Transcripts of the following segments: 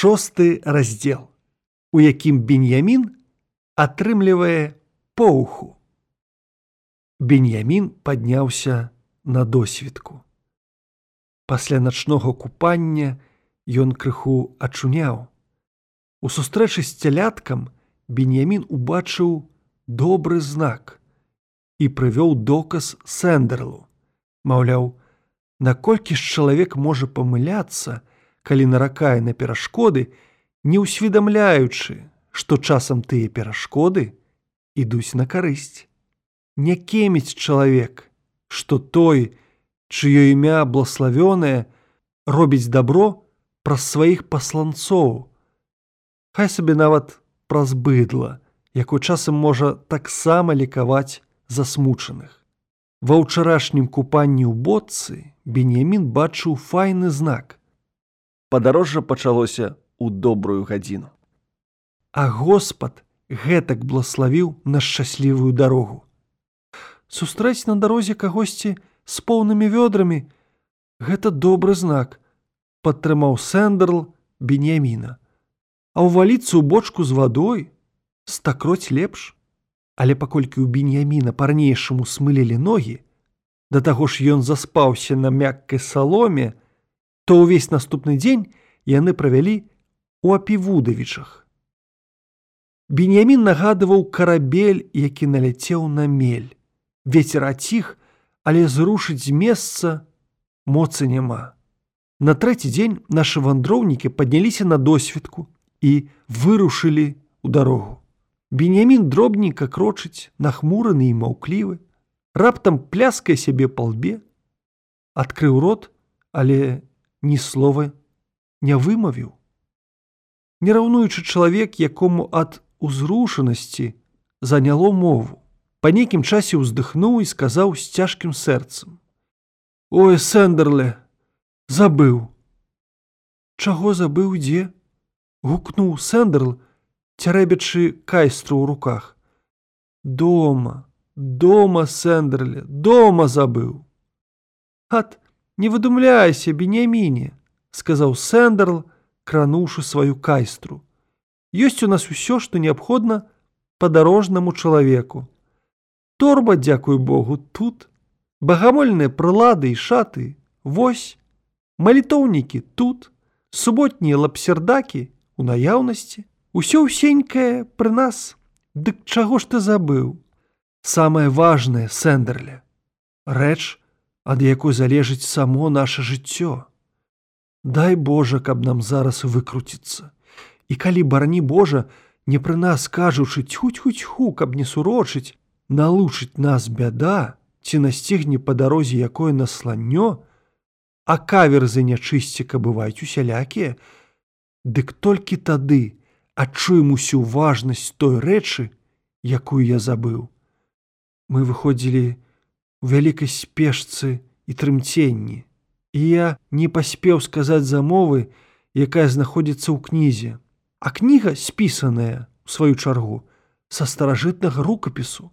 шосты раздзел, у якім Беньямін атрымлівае поуху. Беньямін падняўся на досведку. Пасля начнога купання ён крыху ачуняў. У сустрэчы з цяляткам Беньямін убачыў добры знак і прывёў доказ сэндерлу. Маўляў, наколькі ж чалавек можа памыляцца, калі наракае на перашкоды, не ўсведамляючы, што часам тыя перашкоды ідуць на карысць. Не кеміць чалавек, што той, чыё імя блаславёнае, робіць добро праз сваіх пасланцоў. Хай сабе нават праз быдла, якой часам можа таксама лікаваць засмучаных. Ва ўчарашнім купанні ў боцы Беньямін бачыў файны знак. Падарожжа пачалося ў добрую гадзіну. А Господ гэтак блаславіў на шчаслівую дарогу. Сустрэць на дарозе кагосьці з поўнымі вёдрамі гэта добры знак, падтрымаў сэндерл Беньяміна. А ўваліцца ў бочку з вадой стакроць лепш але паколькі ў беньяміна парнейшаму смылілі ногі да таго ж ён заспаўся на мяккай саломе то ўвесь наступны дзень яны правялі у апівудавічах. Беньямін нагадываў карабель які наляцеў на мель. Вецер аціх але зрушыць месца моцы няма. На трэці дзень нашы вандроўнікі падняліся на досведку і вырушылі ў дарогу. Бенямін дробненька крочыць, нахмураны і маўклівы, раптам пляскае сябе па лбе, адкрыў рот, але ні слова не вымавіў. Не раўнуючы чалавек, якому ад узрушанасці заняло мову. Па нейкім часе ўздыхнуў і сказаў з цяжкім сэрцам: « Ой, сэндерле, забыў. Чаго забыў дзе? гукнуў сэндерл, цярэбячы кайстру ў руках. Дома, дома сэндерле, дома забыў. Ат, не выдумляйся, беняміне, сказаў сэндерл, крануўшы сваю кайстру. Ёсць у нас усё, што неабходна падарожнаму чалавеку. Торба, дзякуй Богу, тут, багамольныя прылады і шаты, вось, малітоўнікі тут, суботнія лапсердакі у наяўнасці. Усё ўсенькае пры нас, Дык чаго ж ты забыў? Самае важнае сэндерле. Рэч, ад якой залежыць само наше жыццё. Дай Божа, каб нам зараз выкруціцца. І калі барані Божа, не пры нас кажучы тьху-тьху-тьху, каб не сурочыць, налучыць нас бяда, ці насцігне па дарозе якое насланнё, а каверзы нячысціка бываюць усялякія, Дык толькі тады, адчуем усю важнасць той рэчы, якую я забыў. Мы выходзілі у вялікай спешцы і трымценні. І я не паспеў сказаць замовы, якая знаходзіцца ў кнізе, а кніга спісаная у сваю чаргу са старажытнага рукапісу.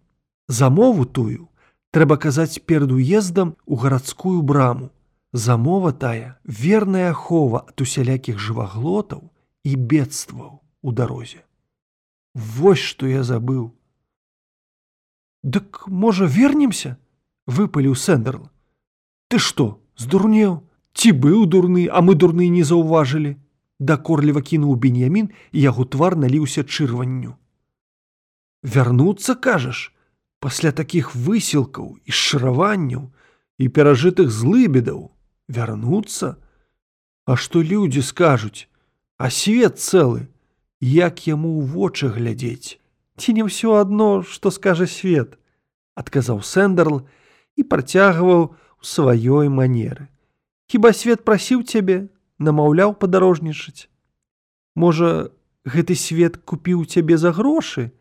Замову тую трэба казаць перад уездам у гарадскую браму. Замова тая верная ахова ад усялякіх жываглотаў і бедстваў у дарозе. Вось што я забыў. Дык можа вернемся, выпаліў сэндерл. Ты што, здурнеў, ці быў дурны, а мы дурны не заўважылі. Дакорліва кінуў беньямін і яго твар наліўся чырванню. Вярнуцца кажаш, пасля такіх высілкаў і шыраванняў і перажытых злыбедаў, вярнуцца, А што людзі скажуць, а свет цэлы, як яму ў вочы глядзець ці не ўсё адно што скажа свет! Адказаў сэндерл і працягваў у сваёй манеры хіба свет прасіў цябе намаўляў падарожнічаць? Можа гэты свет купіў цябе за грошы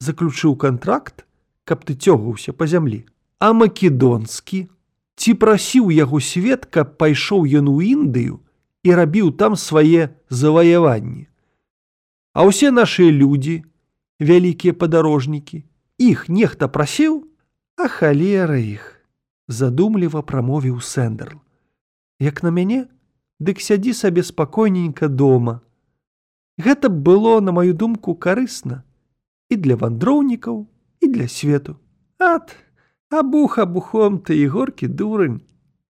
заключыў контракт каб ты цёгаўся па зямлі? А македонскі? Ці прасіў яго свет каб пайшоў ён у індыю і рабіў там свае заваяванні? А ўсе нашыя людзі, вялікія падарожнікі, іх нехта прасіў, а халера іх, задумліва прамовіў сэндерл. Як на мяне, дык сядзі сабе спакойненька дома, Гэта было, на маю думку, карысна і для вандроўнікаў і для свету. Ат, абух абухом ты і горкі дурань,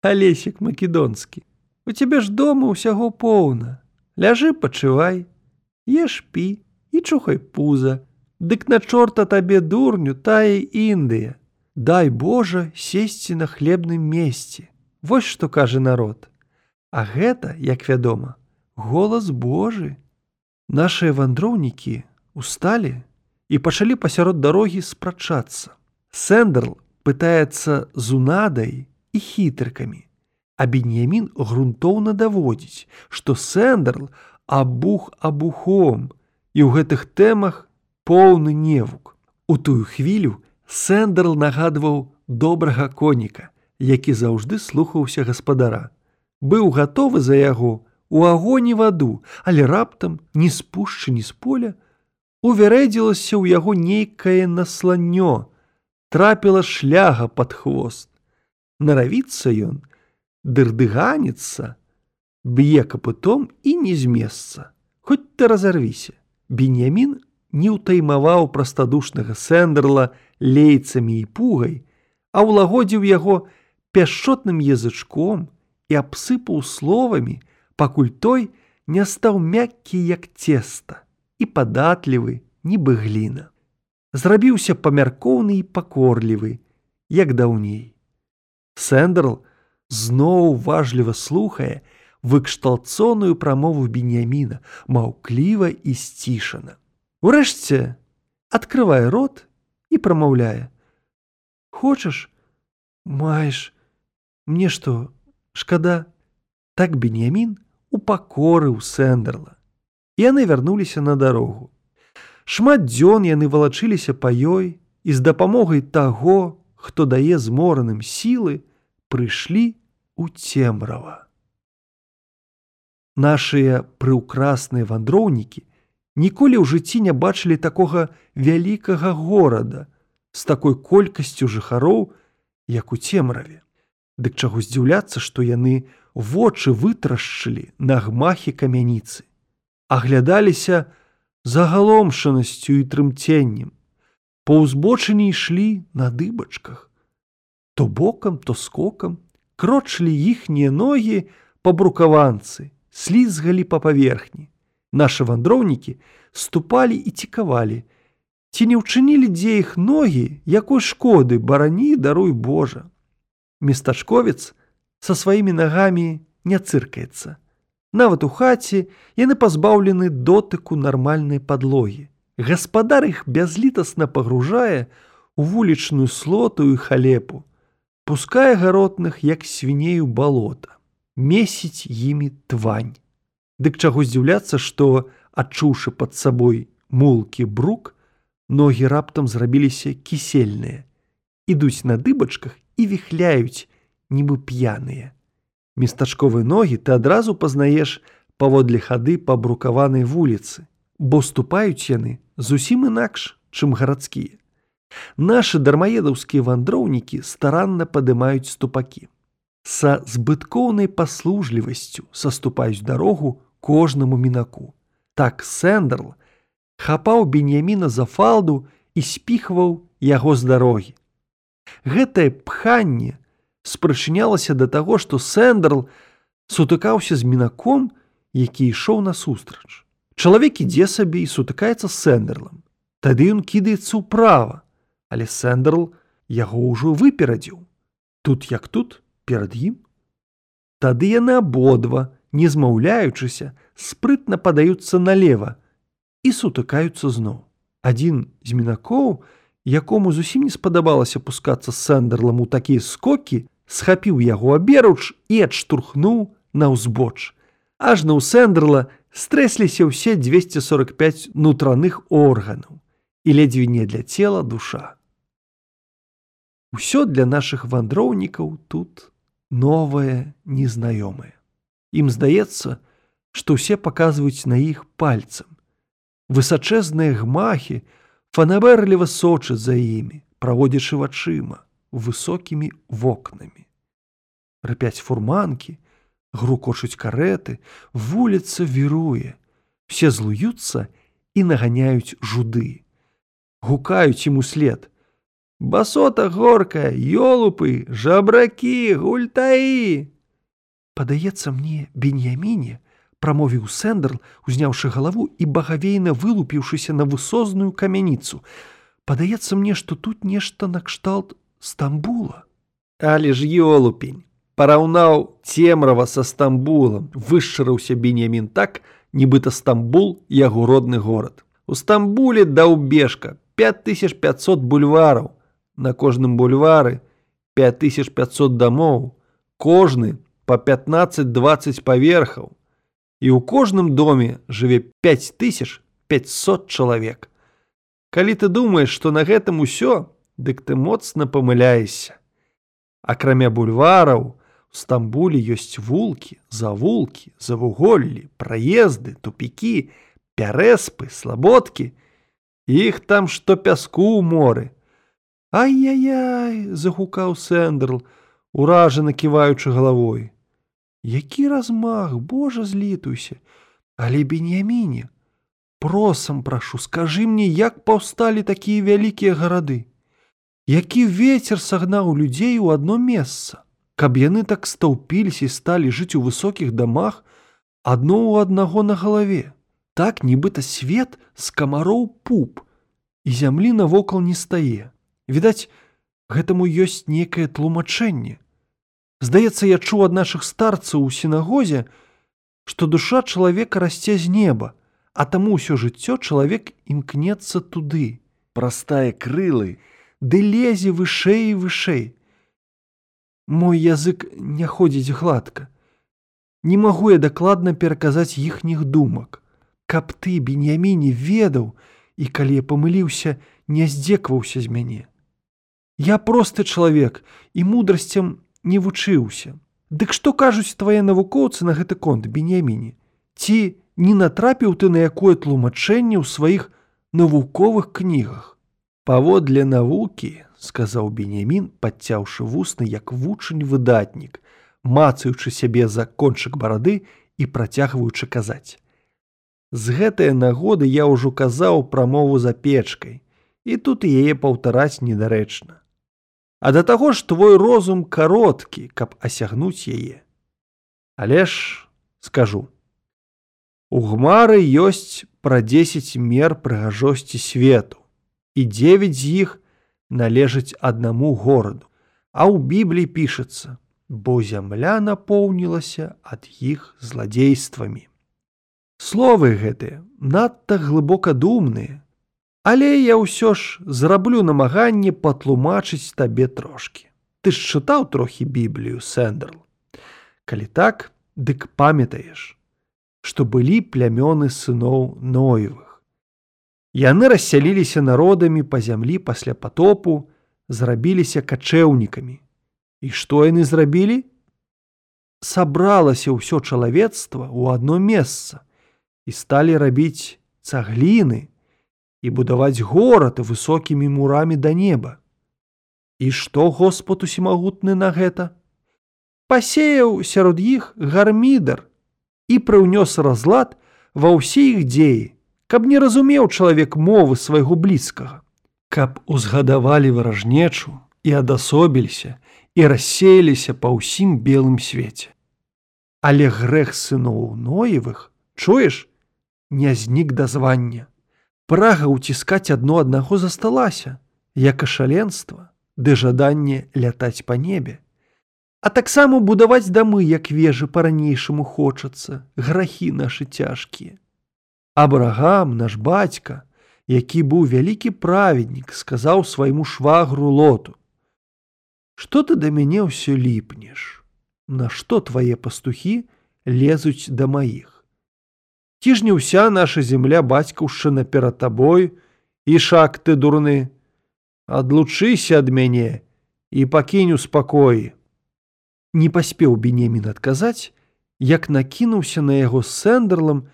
алесік македонскі. У цябе ж дома ўсяго поўна. Ляжы, пачывай, еш пі і чухай пуза. Дык на чорта табе дурню тая Індыя. Дай Божа сесці на хлебным месці. Вось што кажа народ. А гэта, як вядома, голас Божы. Нашыя вандроўнікі усталі і пачалі пасярод дарогі спрачацца. Сэндерл пытаецца з унадай і хітрыкамі. А Беньямін грунтоўна даводзіць, што Сэндерл абух абухом і ў гэтых тэмах поўны невук. У тую хвілю Сэндерл нагадваў добрага коніка, які заўжды слухаўся гаспадара. Быў гатовы за яго у агоні ваду, але раптам не спушчы ні з поля, увярэдзілася ў яго нейкае насланнё, трапіла шляга под хвост. Наравіцца ён, дырдыганіцца, б'е капытом і не з месца. Хоць ты разарвіся. Беньямін не ўтаймаваў прастадушнага сэндерла лейцамі і пугай, а ўлагодзіў яго пяшчотным язычком і абсыпаў словамі, пакуль той не стаў мяккі як цеста і падатлівы, нібы гліна. Зрабіўся памяркоўны і пакорлівы, як даўней. Сэндерл зноў важліва слухае выкшталцоную прамову беньяміна, маўкліва і сцішана. Урэшце открывае рот і прамаўляе: « Хочаш, маеш, мне што, шкада, так беньямін упакорыў сэндерла. Яны вярнуліся на дарогу. Шмат дзён яны валачыліся па ёй і з дапамогай таго, хто дае змораным сілы, прыйшлі у цемрава. Нашыя прыўкрасныя вандроўнікі ніколі ў жыцці не бачылі такога вялікага горада з такой колькасцю жыхароў, як у цемраве. Дык чаго здзіўляцца, што яны вочы вытрашчылі на гмахі камяніцы, аглядаліся загаломшанасцю і трымценнем. Па ўзбочыні ішлі на дыбачках. То бокам, то скокам крочылі іхнія ногі па брукаванцы, слізгалі па паверхні. Нашы вандроўнікі ступалі і цікавалі, ці не ўчынілі дзе іх ногі, якой шкоды барані даруй Божа. Местачковец са сваімі нагамі не цыркаецца. Нават у хаце яны пазбаўлены дотыку нармальнай падлогі. Гаспадар іх бязлітасна пагружае у вулічную слоту і халепу, пускае гаротных як свінею балота, месіць імі твань. Дык чаго здзіўляцца, што, адчуўшы пад сабой мулкі брук, ногі раптам зрабіліся кісельныя, ідуць на дыбачках і віхляюць, нібы п'яныя. Местачковыя ногі ты адразу пазнаеш паводле хады па брукаванай вуліцы, бо ступаюць яны зусім інакш, чым гарадскія. Нашы дармаедаўскія вандроўнікі старанна падымаюць ступакі. Са збыткоўнай паслужлівасцю саступаюць дарогу кожнаму мінаку. Так сэндерл хапаў беньяміна за фалду і спіхваў яго з дарогі. Гэтае пханне спрачынялася да таго, што сэндерл сутыкаўся з мінаком, які ішоў насустрач. Чалавек ідзе сабе і сутыкаецца з сэндерлам. Тады ён кідаецца ўправа, але сэндерл яго ўжо выперадзіў. Тут як тут перад ім. Тады яны абодва, не змаўляючыся, спрытна падаюцца налево і сутыкаюцца зноў. Адзін з мінакоў, якому зусім не спадабалася пускацца сэндерлам у такія скокі, схапіў яго аберуч і адштурхнуў на ўзбоч. Ажна ў сэндерла стрэсліся ўсе 245 нутраных органаў і ледзьве не для цела душа. Усё для нашых вандроўнікаў тут новае незнаёмае. Ім здаецца, што ўсе паказваюць на іх пальцам. Высачэзныя гмахі, фанабэрліва сочаць за імі, праводзячы вачыма высокімі вокнамі. Рапяць фурманкі, грукочуць кареты, вуліца віруе. Все злуюцца і наганяюць жуды. Гукаюць ім услед. Басота горкая, ёлупы, жабракі, гультаі. Падаецца мне Беньяміне, прамовіў сэндерл, узняўшы галаву і багавейна вылупіўшыся на высозную камяніцу. Падаецца мне, што тут нешта накшталт Стамбула. Але ж ёлупень, параўнаў цемрава са Стамбулам, вышчарыўся Беньямін так, нібыта Стамбул яго родны горад. У Стамбуле даўбежка 5500 бульвараў, на кожным бульвары 5500 дамоў, кожны по 15-20 паверхаў. І ў кожным доме жыве 5500 чалавек. Калі ты думаеш, што на гэтым усё, дык ты моцна памыляешся. Акрамя бульвараў, у Стамбуле ёсць вулкі, завулкі, завуголлі, праезды, тупікі, пярэспы, слабодкі. Іх там што пяску ў моры. Ай-яй-яй, загукаў Сэндерл, уражана ківаючы галавой. Які размах, Божа злітуйся, але беньяміне, просам прашу, скажы мне, як паўсталі такія вялікія гарады. Які вецер сагнаў людзей у адно месца, каб яны так стаўпіліся і сталі жыць у высокіх дамах адно ў аднаго на галаве. Так нібыта свет з камароў пуп, і зямлі навокал не стае. Відаць, гэтаму ёсць некае тлумачэнне. Здаецца, я чуў ад нашых старцаў у сінагозе, што душа чалавека расце з неба, а таму ўсё жыццё чалавек імкнецца туды, прастае крылы, ды лезе вышэй і вышэй. Мой язык не ходзіць гладка. Не магу я дакладна пераказаць іхніх думак. Каб ты, беньяміне ведаў, і калі я памыліўся, не здзекваўся з мяне. Я просты чалавек і мудрасцям не вучыўся. Дык што кажуць твае навукоўцы на гэты конт беньяміне? Ці не натрапіў ты на якое тлумачэнне ў сваіх навуковых кнігах? Паводле навукі, сказаў бенямін, падцяўшы вусны як вучань выдатнік, мацаючы сябе за кончык барады і працягваючы казаць. З гэтыя нагоды я ўжо казаў прамову за печкай, і тут яе паўтараць недарэчна. А да таго ж твой розум кароткі, каб асягнуць яе. Але ж скажу. У гмары ёсць пра 10 мер прыгажосці свету, і 9 з іх належаць аднаму гораду. А ў бібліі пішацца, бо зямля напоўнілася ад іх зладзействамі. Словы гэтыя надта глыбока думныя, Але я ўсё ж зраблю намаганне патлумачыць табе трошки. Ты ж чытаў трохі біблію сэндерл. Калі так, дык памятаеш, што былі плямёны сыноў ноевых. Яны рассяліліся народамі па зямлі пасля потопу, зрабіліся качэўнікамі. І што яны зрабілі? Сабралася ўсё чалавецтва ў адно месца і сталі рабіць цагліны, і будаваць горад высокімі мурамі да неба. І што Господ усімагутны на гэта? Пасеяў сярод іх гармідар і прыўнёс разлад ва ўсе іх дзеі, каб не разумеў чалавек мовы свайго блізкага, каб узгадавалі варажнечу і адасобіліся і рассеяліся па ўсім белым свеце. Але грэх сыноў ноевых, чуеш, не знік да звання. Прага ўціскаць адно аднаго засталася, як ашаленства, ды жаданне лятаць па небе. А таксама будаваць дамы, як вежы па-ранейшаму хочацца, грахі нашы цяжкія. Абрагам, наш бацька, які быў вялікі праведнік, сказаў свайму швагру лоту: « Што ты да мяне ўсё ліпнеш? Нашто твае пастухі лезуць да маіх? Ці ж не ўся наша земля бацькаўшчына перад табой і шак ты дурны, адлучыся ад мяне і пакінь у спакоі. Не паспеў бенемін адказаць, як накінуўся на яго сэндерлам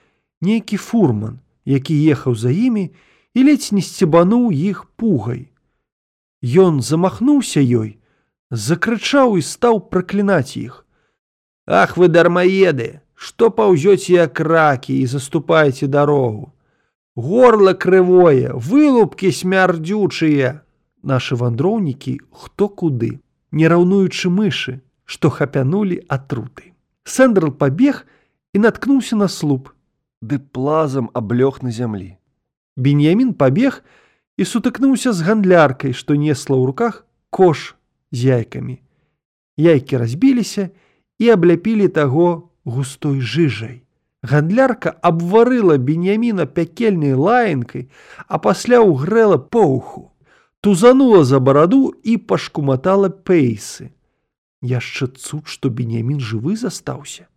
нейкі фурман, які ехаў за імі і ледзь не сцебануў іх пугай. Ён замахнуўся ёй, закрычаў і стаў праклінаць іх. Ах вы дармаеды, что паўзёце як ракі і заступаеце дарогу. Горло крывое, вылупкі смярдзючыя. Нашы вандроўнікі хто куды, не раўнуючы мышы, што хапянулі атруты. Сэндрал пабег і наткнуўся на слуп, ды плазам аблёг на зямлі. Беньямін пабег і сутыкнуўся з гандляркай, што несла ў руках кош з яйкамі. Яйкі разбіліся і абляпілі таго густой жыжай. Гандлярка абварыла беньяміна пякельнай лаянкай, а пасля ўгрэла поўху, тузанула за бараду і пашкуматала пейсы. Яшчэ цуд, што беньямін жывы застаўся.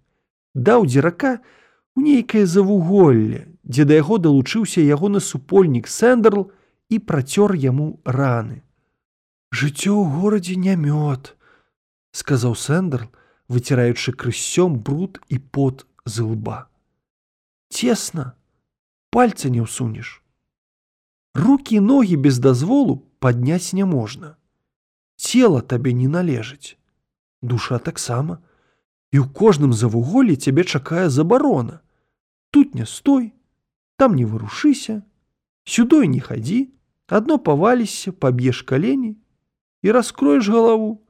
Даў дзірака у нейкае завуголле, дзе да яго далучыўся ягоны супольнік Сэндерл і працёр яму раны. Жыццё ў горадзе не мёд, сказаў Сэндерл, выціраючы крысём бруд і пот з лба. Цесна, пальца не ўсунеш. Рукі і ногі без дазволу падняць няможна. Цела табе не належыць. Душа таксама. І ў кожным завуголлі цябе чакае забарона. Тут не стой, там не вырушыся, сюдой не хадзі, адно паваліся, паб'еш калені і раскроеш галаву.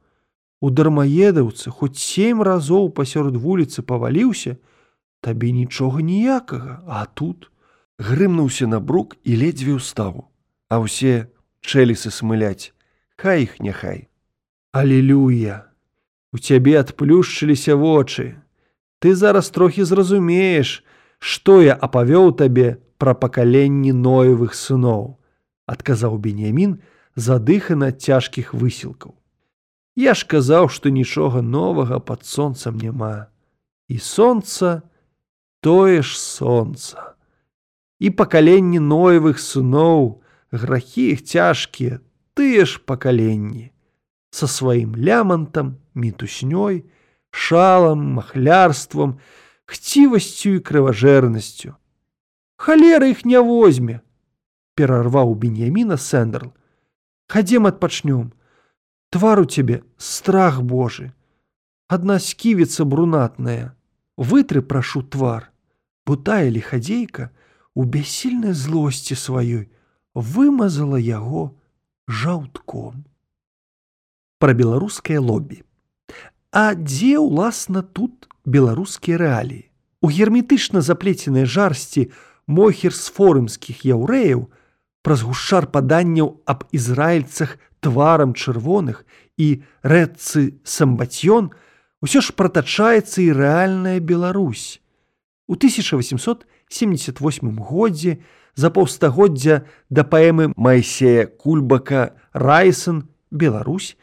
У дармаедаўцы хоць сем разоў пасярод вуліцы паваліўся, табе нічога ніякага, а тут грымнуўся на брук і ледзьве ўставу, а ўсе чэлісы смыляць, хай іх няхай. Алелюя! У цябе адплюшчыліся вочы. Ты зараз трохі зразумееш, што я апавёў табе пра пакаленні ноевых сыноў, адказаў Бенямін, задыхана цяжкіх высілкаў. Я ж казаў, што нічога новага пад сонцам няма. І сонца тое ж сонца. І пакаленні ноевых сыноў, грахі іх цяжкія, тыя ж пакаленні со сваім лямантам, мітуснёй, шалам, махлярствам, хцівасцю і крыважэрнасцю. Халера іх не возьме, перарваў беньяміна Сэндерл. Хадзем адпачнём. Твар у цябе страх Божы. Адна сківіца брунатная. Вытры прашу твар, бо тая лихадзейка у бяссільнай злосці сваёй вымазала яго жаўтком пра беларускае лобі. А дзе ўласна тут беларускія рэаліі? У герметычна заплеценай жарсці мохерсфорымскіх яўрэяў праз гушчар паданняў аб ізраільцах тварам чырвоных і рэдцы самбацьён усё ж пратачаецца і рэальная Беларусь. У 1878 годзе за паўстагоддзя да паэмы Майсея Кульбака Райсон Беларусь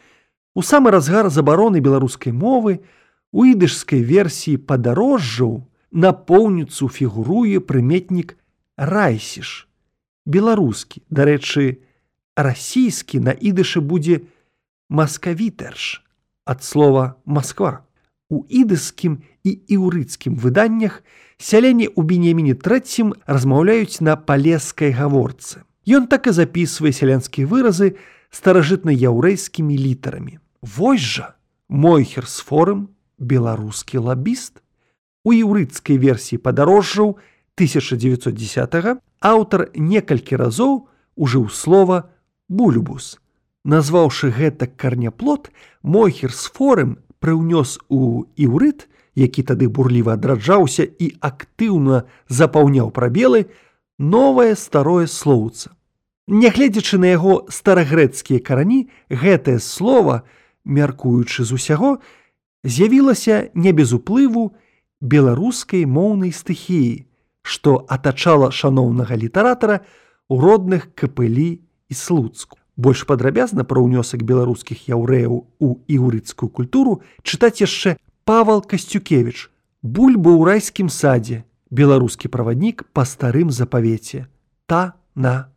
У самы разгар забароны беларускай мовы у ідышскай версіі падарожжаў напоўніцу фігуруе прыметнік райсіш. Беларускі, дарэчы, расійскі на ідышы будзе маскавітэрш ад слова Масква. У ідыскім і іўрыцкім выданнях сяленне ў бенеміне трэцім размаўляюць на палескай гаворцы. Ён так і запісвае сялянскія выразы старажытна-яўрэйскімі літарамі. Вось жа мой херсфорым беларускі лабіст. У еўрыцкай версіі падарожжаў 1910 аўтар некалькі разоў ужыў слова бульбус. Назваўшы гэта карняплот, мой херсфорым прыўнёс у іўрыт, які тады бурліва адраджаўся і актыўна запаўняў прабелы, новае старое слоўца. Нягледзячы на яго старагрэцкія карані, гэтае слово, мяркуючы з усяго, з'явілася не без уплыву беларускай моўнай стыхіі, што атачала шаноўнага літаратара у родных капылі і слуцку. Больш падрабязна пра ўнёсак беларускіх яўрэяў у іўрыцкую культуру чытаць яшчэ Павал Касцюкевич, бульба ў райскім садзе, беларускі праваднік па старым запавеце, та на